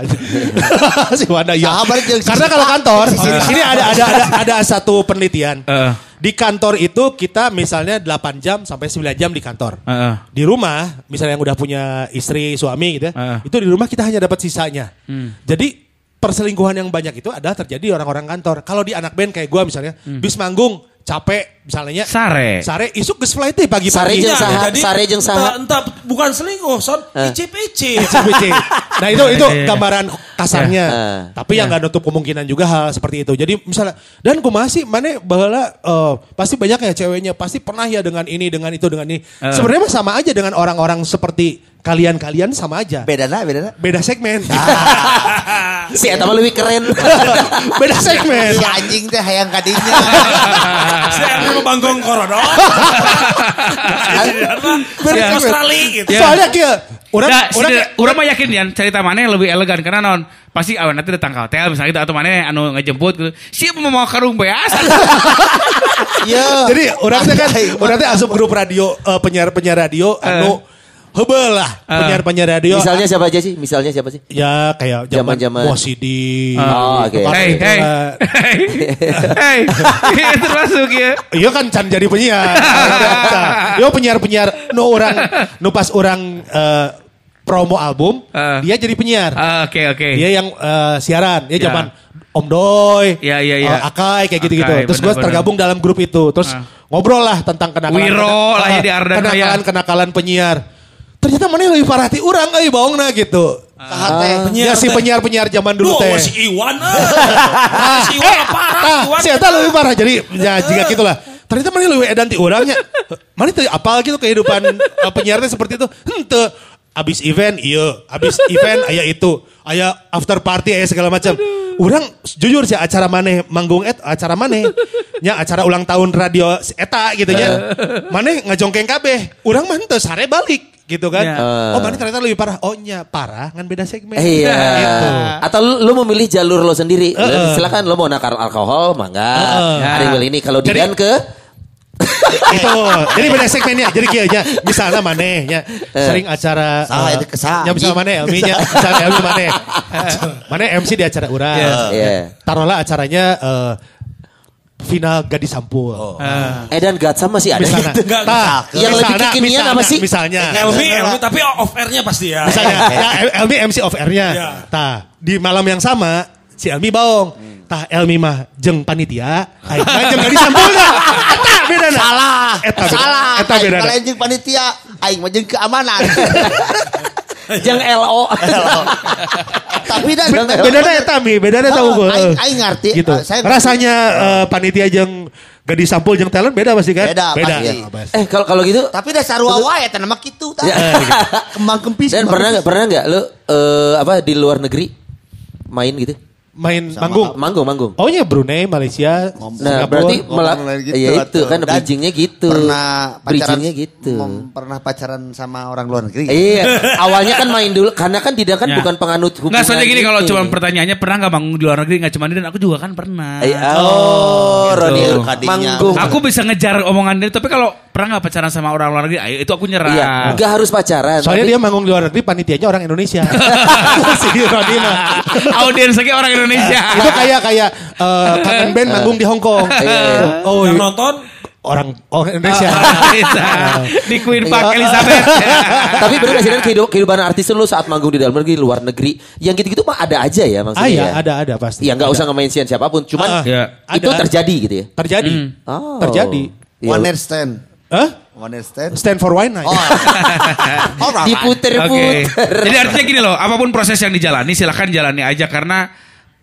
(laughs) si Wanda ya. Karena kalau kantor, ini ada ada ada ada satu penelitian. Eh. Di kantor itu kita misalnya 8 jam sampai 9 jam di kantor. Heeh. Di rumah, misalnya yang udah punya istri, suami gitu ya, Heeh. itu di rumah kita hanya dapat sisanya. Hmm. Jadi perselingkuhan yang banyak itu adalah terjadi di orang-orang kantor. Kalau di anak band kayak gua misalnya, Hmm. bis manggung, capek misalnya. Sare. Sare, isuk geus flight teh Sare pagi-pagi. jeung saha, jadi sare jeung saha. Entah, entah bukan selingkuh, son. Eh. Icip-icip. CBC. (laughs) Nah itu itu Iya. gambaran kasarnya. Eh. Tapi yang nggak nutup kemungkinan juga hal seperti itu. Jadi misalnya dan kumaha sih mana baheula eh, pasti banyak ya ceweknya pasti pernah ya dengan ini dengan itu dengan ini. Eh. Sebenarnya sama aja dengan orang-orang seperti kalian-kalian sama aja. Bedana, bedana. Beda segmen. (laughs) Si eta mah lebih keren. (laughs) Beda segmen. Si anjing teh hayang kadinya. Saya mau banggong korodok. Dari Iya. Australia gitu. Ya. Soalnya kia orang Nah, orang si- orang mah yakin ya cerita mana yang lebih elegan karena non pasti awan nanti datang ke hotel misalnya gitu atau mana anu ngejemput gitu. Siapa mau karung beas? (laughs) Iya. jadi orang teh kan orang teh asup grup radio eh, penyiar-penyiar radio anu hebel lah Eh. penyiar-penyiar radio. Misalnya siapa aja sih? Misalnya siapa sih? Ya kayak zaman Zaman-zaman. Mosidi. Oh, oke. Hei, hei, Itulah. hei, hei, Ini termasuk ya. Iya kan can jadi penyiar. Yo penyiar-penyiar nu orang nu pas orang eh, promo album, Eh. dia jadi penyiar. Ah, Oke oke. Dia yang eh, siaran, dia Ya. zaman Om Doy, Ya, ya, ya. eh, Akai kayak gitu-gitu. Akai, Terus gue tergabung dalam grup itu. Terus Ah. ngobrol lah tentang kenakalan Wiro lah ya di Ardan kenakalan Raya. kenakalan penyiar. Ternyata mana lebih parah ti orang euy baongna gitu. Saha teh. ya si penyiar-penyiar zaman dulu teh. si Iwan. (laughs) ah. Si Iwan parah. Nah, Iwan. si Eta lebih parah. Jadi, ya jika gitulah. Ternyata mana lebih edan ti orangnya. Mana teh apal gitu kehidupan uh, penyiarnya seperti itu. Hente. Abis event, iya. Abis event, aya itu. Aya after party, aya segala macam. Orang jujur sih acara mana manggung et acara mana nya acara ulang tahun radio si eta gitu nya mana ngajongkeng kabeh urang mah henteu sare balik gitu kan Ya. oh mana ternyata lebih parah oh nya parah ngan beda segmen Iya. gitu Atau lu, lu memilih jalur lo sendiri. Heeh. Silakan lo mau nakar alkohol, mangga. Ada yang milih ini. Kalau Dian ke (laughs) itu jadi beda segmennya jadi kayaknya misalnya maneh nya sering acara Salah, eh, itu kesah. nya misalnya maneh Elmi nya misalnya Elmi maneh (laughs) maneh MC di acara urang Iya. Iya. taruhlah acaranya eh, final gadis sampul. Edan Gatsam masih ada Misalnya, (laughs) gitu. Enggak, Tah, Yang lebih misalnya- kekinian apa misalnya- sih? Misalnya, Elmi, Elmi, tapi off airnya pasti ya. misalnya, (laughs) ya, Elmi MC off airnya. Iya. Tah, di malam yang sama si Elmi baong. Tah, Elmi mah (laughs) jeng panitia, aing mah jeng gadis sampul. Eta beda Salah. Eta beda. Salah. Eta beda. Kalau jeung panitia, aing mah jeung keamanan. Jeng LO. (laughs) Tapi dan Bedanya eta mi, bedanya tahu gue. Aing ngerti. Gitu. Ah, Saya Rasanya eh, panitia jeung gadis sampul jeung talent beda pasti kan? Beda, Beda. pasti. Ya, pasti. Eh kalau kalau gitu Tapi dasar wae eta nama kitu tah. Ya. Kembang kempis. dan pernah nggak kempis. pernah nggak lu eh, apa di luar negeri main gitu? Main Sama manggung. Manggung manggung. Oh iya Brunei, Malaysia, Nah, Singapura. berarti malah gitu, ya itu kan Dan bridgingnya gitu. Pernah pacaran bridgingnya gitu. mem- pernah pacaran sama orang luar negeri. Iya, awalnya kan main dulu karena kan tidak kan Ya. bukan penganut hubungan. Nggak soalnya gini kalau gitu. cuma pertanyaannya pernah nggak manggung di luar negeri nggak cuma dan aku juga kan pernah. Eh, oh, Roni Gitu. Kadinya. manggung. Aku bisa ngejar omongan dia tapi kalau pernah nggak pacaran sama orang luar negeri, ayo itu aku nyerah. Iya, nggak harus pacaran. Soalnya tapi- dia manggung di luar negeri, panitianya orang Indonesia. (laughs) (laughs) si Roni mah. Audiens lagi orang Indonesia. (laughs) Itu kayak kayak eh, kangen band manggung di Hong Kong. Iya. Oh, Yang iya. nonton orang orang Indonesia. Bisa. (laughs) di Queen Park Elizabeth. (laughs) Tapi bener gak sih Dan kehidup- kehidupan artis lu saat manggung di dalam negeri, luar negeri, yang gitu-gitu mah ada aja ya maksudnya. ah iya, ya? ada ada pasti. Ya nggak usah nge-mention siapa pun, cuman Ah, Iya. itu ada. terjadi gitu ya. terjadi. Oh. Terjadi. Iya. One night stand. Hah? One night stand. Stand for wine night. Oh. Orang. Diputer-puter. Oke. Jadi artinya gini loh, apa pun proses yang dijalani silahkan jalani aja karena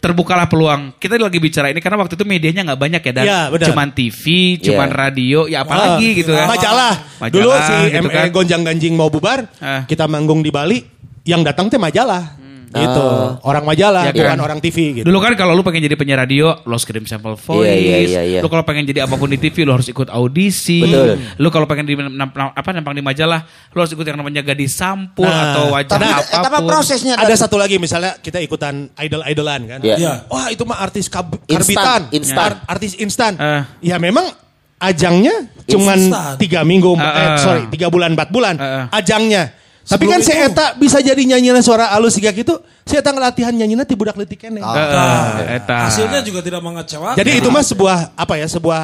terbukalah peluang. Kita lagi bicara ini karena waktu itu medianya nggak banyak ya dan Iya, benar. cuman TV, cuman Iya. radio, ya apalagi Ah, gitu kan. Majalah. Majalah, Dulu si gitu ME kan. Gonjang Ganjing mau bubar, Ah. kita manggung di Bali, yang datang teh majalah. Gitu. Orang majalah, Ya bukan kan? orang TV gitu. Dulu kan kalau lu pengen jadi penyiar radio, lo harus kirim sampel voice. Iya, iya, iya, iya. Lu kalau pengen jadi apa pun di TV, lu harus ikut audisi. Betul. Lu kalau pengen di apa nampang di majalah, lu harus ikut yang namanya gadis sampul Nah, atau wajah Tapi apa pun. prosesnya Ada satu lagi misalnya kita ikutan idol-idolan kan. Iya. Iya. Wah itu mah artis kab- karbitan. instan. Ar- artis instan. Eh. Ya memang ajangnya cuman tiga minggu, Eh, eh, eh. sorry tiga bulan empat bulan Eh, eh. ajangnya. Tapi kan si Eta bisa jadi nyanyian suara halus siga gitu. Si Eta ngelatihan nyanyinya ti budak leutik keneh. Eh, eh, eta. hasilnya juga tidak mengecewakan. Jadi itu mah sebuah apa ya sebuah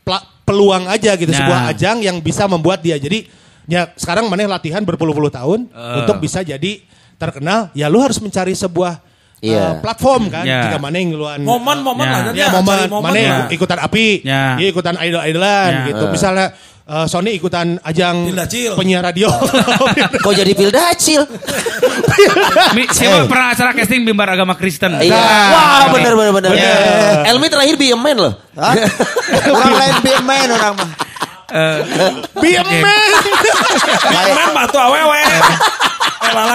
pla- peluang aja gitu Nah. sebuah ajang yang bisa membuat dia jadi ya sekarang maneh latihan berpuluh-puluh tahun untuk bisa jadi terkenal ya lu harus mencari sebuah eh, Iya. platform kan Ya. jika maneh ngeluan momen-momen Ya. lah kan ya momen momen maneh lah. ikut- ikutan api Ya. dia ikutan idol-idolan Ya. gitu misalnya eh, Sony ikutan ajang Pildacil. penyiar radio (laughs) Kok jadi pildacil? (laughs) Mi, siapa pernah acara casting bimbar agama Kristen? Iya. Nah, Wah, ini. benar benar benar. Iya. Elmi terakhir BMN loh. Orang lain BMN orang mah. BMN Main batu awewe.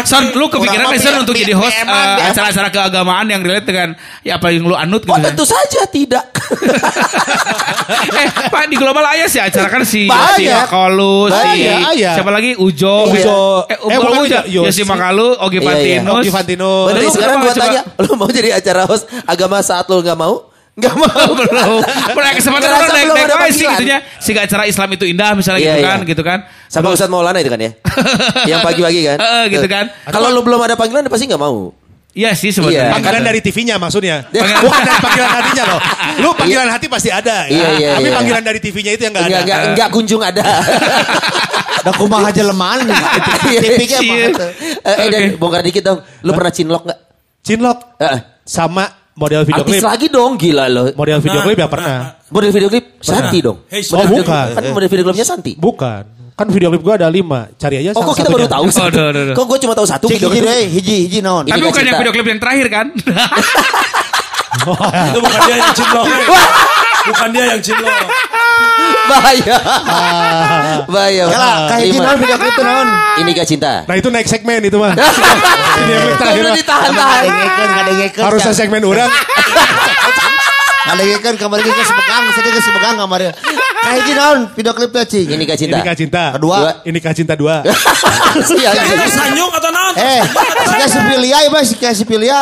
Son, lu kepikiran Son untuk jadi host bi- eh, acara-acara keagamaan yang relate dengan ya apa yang lu anut gitu? Oh tentu saja tidak. (laughs) eh, Pak di Global Ayah sih acara kan si si Makalu, si iya. siapa lagi Ujo, Ujo. eh, Eh, Ujo, Ujo, ya si. Makalu, Ogi Iya, iya. Fantinus, Ogi Fantinus. Berarti sekarang gua tanya, (laughs) lu mau jadi acara host agama saat lu nggak mau? Nggak mau. (laughs) belum. Pernah kesempatan orang naik naik aja sih gitunya. Si acara Islam itu indah misalnya Iya, gitu iya. kan, gitu kan. Sama Ustadz Maulana itu kan ya? (laughs) Yang pagi-pagi kan? Eh, gitu kan. Kalau lu belum ada panggilan pasti nggak mau. Iya sih Iya. sebenarnya. Panggilan dari TV-nya maksudnya. (laughs) Panggilan- Bukan dari panggilan hatinya loh. Lu panggilan hati pasti ada ya. Iya, iya, Tapi iya. panggilan dari TV-nya itu yang enggak ada. Enggak, enggak, enggak kunjung ada. Da kumaha aja Iya. mah. gitu. Eh, eh, dan bongkar dikit dong. Lu pernah cinlok nggak? Cinlok Eh, sama model video artis klip. lagi dong, gila lo. Model video Nah, klip ya nah, pernah. Model video klip Santi dong. Hey, Oh, video- bukan. Kan model video klipnya Santi. Bukan. Kan video klip gua ada lima. Cari aja Oh, salah kok kita satunya. baru tahu sih? Oh, aduh, aduh, aduh. Kok gue cuma tahu satu Cik video hiji hiji hiji naon. Ini Tapi bukan yang video klip yang terakhir kan? (laughs) Itu bukan dia yang cinlok. (laughs) bukan dia yang cinlok. Bahaya. Bahaya. Kalah ka hiji Lima. naon video klip naon. Ini gak cinta. Nah itu naik segmen itu mah. Video klip terakhir Udah ditahan-tahan. Harusnya segmen orang. (laughs) Ngadengekeun kamari geus sepegang, sedih geus sepegang kamari. Ka hiji naon video klip teh cing. Ini gak cinta. Ini kah cinta. Kedua. Ini kah cinta dua. (laughs) Iya, iya. Sanyung atau naon? Eh, si Kasipilia ya, Mas, si Kasipilia.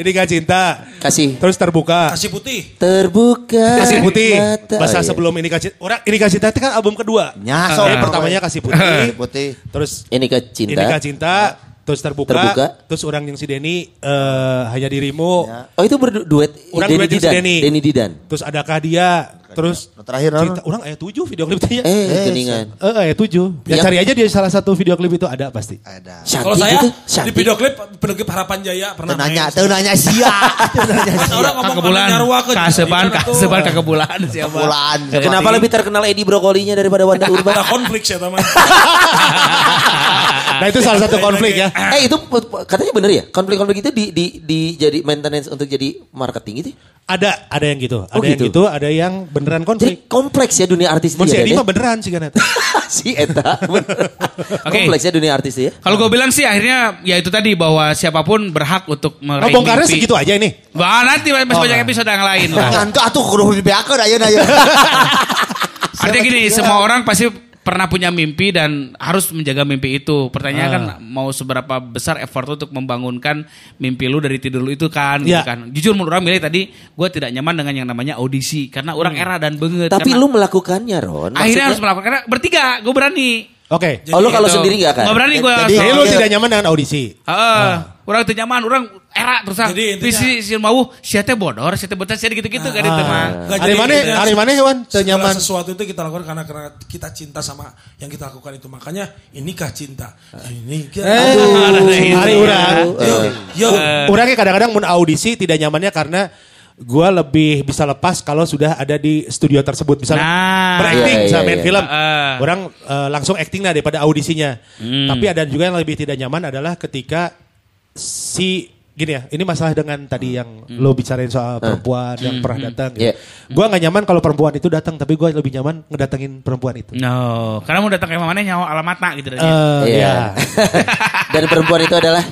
Ini kah cinta. Kasih. Terus terbuka. Kasih putih. Terbuka. Kasih putih. Bahasa Oh, iya. sebelum ini kasih. Orang ini kasih cinta itu kan album kedua. Nyasok Jadi pertamanya kasih putih. putih. Terus Ini ini cinta. kah cinta. terus terbuka, Terbuka. terus orang yang si Denny eh, hanya dirimu, Oh itu berduet Orang Denny duet jeung si Didan. Denny. Denny Didan. terus adakah dia, terus Nu terakhir, cerita, orang ayat tujuh video klipnya. Eh, geningan. Eh, ayat tujuh. Ya, Ya. cari aja di salah satu video klip itu ada pasti. Ada. Kalau saya gitu. di video klip klip Harapan Jaya pernah nanya, teu nanya sia. (laughs) Orang ngomong kebulan, kasepan, kasepan ke kebulan siapa? Bulan. Kenapa lebih terkenal Edi Brokolinya daripada Wanda (laughs) Urban? Ada konflik sih teman. Nah itu salah satu konflik ya. eh itu katanya bener ya? Konflik-konflik itu di di di jadi maintenance untuk jadi marketing gitu. Ada, ada yang gitu. Ada Oh, yang gitu. gitu, ada yang beneran Jadi konflik. kompleks ya dunia artis Mun si ya, Edi Dan, mah beneran sih kan eta. (laughs) si Eta. Oke. Kompleks ya dunia artis ya. Kalau gue bilang sih akhirnya ya itu tadi bahwa siapa pun berhak untuk Oh, meraih bongkarnya mimpi. segitu aja ini. Wah nanti masih Oh, banyak episode yang lain (laughs) lah. Ngantuk atuh kudu dibeakeun ayeuna ya. Artinya gini, semua orang pasti pernah punya mimpi dan harus menjaga mimpi itu. Pertanyaannya kan mau seberapa besar effort untuk membangunkan mimpi lu dari tidur lu itu kan, gitu Ya. kan. Jujur menurut orang milih tadi, gue tidak nyaman dengan yang namanya audisi karena orang era dan banget. Tapi karena lu melakukannya Ron. akhirnya harus melakukan karena bertiga, gue berani. Oke. Oh lu kalau sendiri gak kan? Nggak berani gue. Jadi- Jadi lu tidak nyaman dengan audisi. Heeh. Orang itu nyaman, orang era terus Jadi intinya- visi si mau siate bodor, siate bodor, siate gitu-gitu kan itu mah. Nggak, Hari mana? Hari mana hewan? Nyaman. sesuatu itu kita lakukan karena karena kita cinta sama yang kita lakukan itu. Makanya inikah cinta. Ini Aduh, hari urang. Yo, yo. Orangnya kadang-kadang mun audisi tidak nyamannya karena gua lebih bisa lepas kalau sudah ada di studio tersebut misalnya Nah. berakting Iya, misalnya iya, main iya. film Heeh. orang eh, langsung acting lah daripada audisinya tapi ada juga yang lebih tidak nyaman adalah ketika si gini ya ini masalah dengan tadi yang lo bicarain soal perempuan yang pernah datang gitu. Iya. gua nggak nyaman kalau perempuan itu datang tapi gua lebih nyaman ngedatengin perempuan itu No, karena mau datang ke mana nyawa alamatnya gitu. Eh, Iya. ya. (laughs) Dan perempuan itu adalah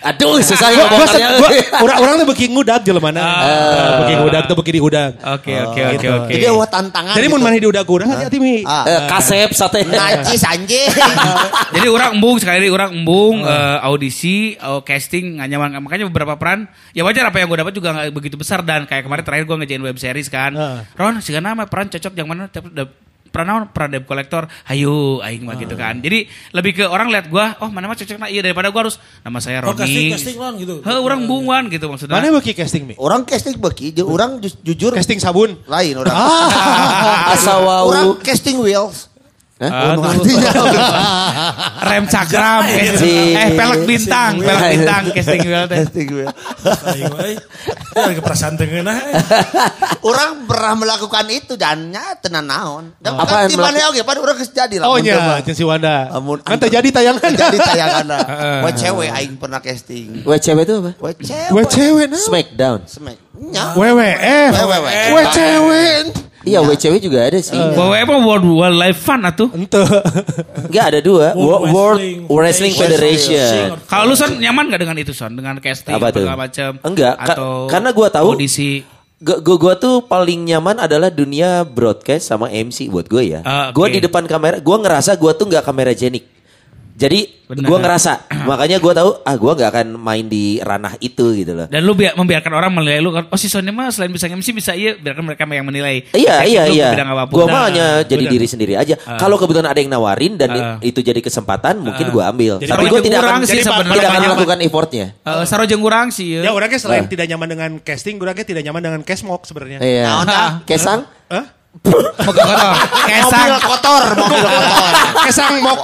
Aduh, susah ya Gua, gua, ngomongnya. gua, orang orang tuh beki ngudag jelema mana. Beki ngudag tuh beki diudag. Oke, oke, oke, gitu. oke. Jadi eueuh tantangan. Jadi gitu. mun maneh diudag urang hati-hati mi. Ah. Eh, kasep sate. Najis anjing. (laughs) Jadi orang embung sekali orang embung eh, audisi, eh, casting nggak nyaman makanya beberapa peran ya wajar apa yang gue dapat juga nggak begitu besar dan kayak kemarin terakhir gue ngejain web series kan. Heeh. Ron sih nama peran cocok yang mana Naon peran debt collector hayu aing mah gitu kan. Jadi lebih ke orang lihat gua oh mana mah cocok nah iya daripada gua harus nama saya Oh, casting, Roni. casting Ron gitu. Heh, orang embungan gitu maksudnya. Mana beki casting mi? Orang casting beki, orang ju- jujur Casting sabun. lain orang. (laughs) Asa Orang casting wheels. Anu Aduh. artinya. (laughs) Rem cakram, eh pelek bintang, pelek bintang casting wheel teh. casting eh. Ya lagi perasaan tengeuna. eh. (laughs) Orang pernah melakukan itu dan nya tenan naon. Dan Apaan kan di mana oge pada orang geus jadi lah. Oh nya, mah. jeung si Wanda. Amun Kan terjadi tayangan. Jadi tayangan. Wah (laughs) cewek aing pernah casting. WCW itu apa? Wah cewek. Gue cewek nah. Smackdown. Smack. Nya. WWF. WWF. Gue cewek. Iya, WCW juga ada sih. Bahwa emang World Wildlife Fun atuh. Ente. Enggak ada dua. World World, Wrestling Wrestling Federation. Kalau lu son nyaman gak dengan itu son dengan casting Apa tuh? segala macam? Enggak, ka- atau karena gua tahu- audisi. Gua, gua, tuh paling nyaman adalah dunia broadcast sama MC buat gue ya. Ah, Gua oke. di depan kamera, gua ngerasa gua tuh nggak kamera jenik. Jadi gua ngerasa, makanya gua tahu ah gua nggak akan main di ranah itu gitu loh. Dan lu bi- membiarkan orang menilai lu kan, oh si Sony mah selain bisa MC bisa iya, biarkan mereka yang menilai. Iya iya ke iya. bidang apa pun. Gua Nah, mah hanya jadi benar. diri sendiri aja. Kalau kebetulan ada yang nawarin dan Ah. itu jadi kesempatan, mungkin gua ambil. Jadi Tapi jeung tidak akan sih jadi sebenarnya tidak akan melakukan effortnya. Eh, saro jeung urang sih Ya ya. orangnya selain Eh. tidak nyaman dengan casting, orangnya tidak nyaman dengan cashmok sebenarnya. Iya. Kang? Kesang? Hah? Moga kotor. Kesang. Mobil kotor, mobil kotor. Kesang mau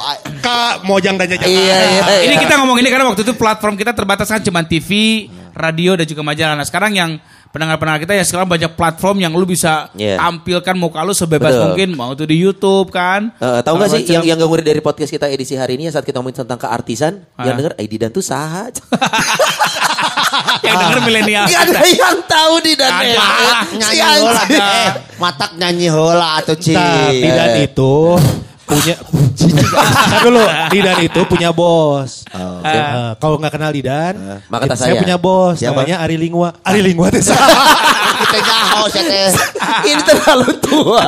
ke Mojang dan Jakarta. Iya iya. Ini iya. kita ngomong ini karena waktu itu platform kita terbatas kan cuma TV, radio dan juga majalah. Nah, sekarang yang pendengar-pendengar kita ya sekarang banyak platform yang lu bisa Iya. tampilkan muka lu sebebas Betul. mungkin mau itu di YouTube kan. Eh, tahu nggak sih yang macam. yang gak dari podcast kita edisi hari ini ya saat kita ngomongin tentang keartisan Ah. yang denger eh Didan tuh saha (laughs) yang denger milenial. Gak ada yang tahu Didan Ada. ya. Nyanyi. Eh, matak nyanyi heula atuh Ci. Nah, Didan itu punya (laughs) dulu Didan itu punya bos. Eh, kalau nggak kenal Didan, Maka tak saya saya. punya bos Siapa? namanya Ari Lingwa. Ari Lingwa teh (laughs) Kita nyaho teh. Ini terlalu tua.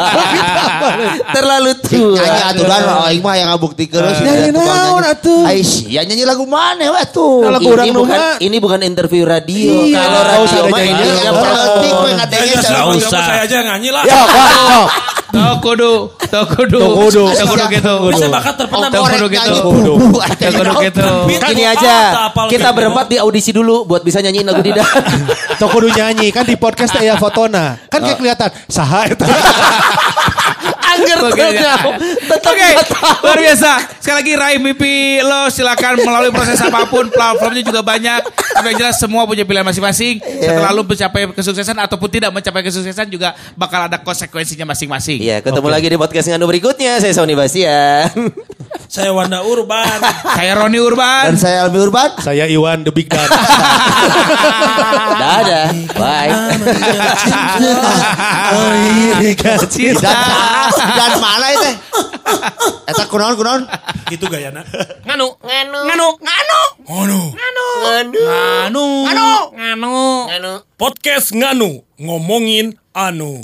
(laughs) terlalu tua. Nyanyi atuh dan aing mah yang ngabuktikeun Nyanyi naon atuh? Ai sia nyanyi lagu mana we tuh? Lagu ini bukan ini bukan interview radio. Iya, Kalau radio mah nyanyi. ini Yang yang penting Ya, ya, sama usah. saya aja nyanyi lah. Ya, kok. Tokudu, tokudu, Tokudu. tokudu gitu. Bisa bakat terpendam. Korek gitu. Tokudu gitu. Kan Gini gua aja, kita berempat di audisi dulu buat bisa nyanyiin lagu Dida. (laughs) Toko kudu nyanyi kan di podcast ya fotona. Kan kayak kelihatan saha eta. (laughs) Angger Oke, tahu. Tetap tahu. luar biasa. Sekali lagi raih mimpi lo silakan melalui proses apa pun, platformnya juga banyak. Tapi yang jelas semua punya pilihan masing-masing. Setelah lo mencapai kesuksesan ataupun tidak mencapai kesuksesan juga bakal ada konsekuensinya masing-masing. Iya, ketemu lagi di podcast nganu berikutnya. Saya Sony Bastian. Saya Wanda Urban. Saya Roni Urban. Dan saya Almi Urban. Saya Iwan the Big Dan. (laughs) Dadah. Bye. oh iya Cinta. Dan, mana itu? Eta kunaon kunaon? Gitu gayana. Nganu. Nganu. Nganu, nganu, Ngono. nganu, nganu, nganu. Nganu. Podcast Nganu ngomongin anu.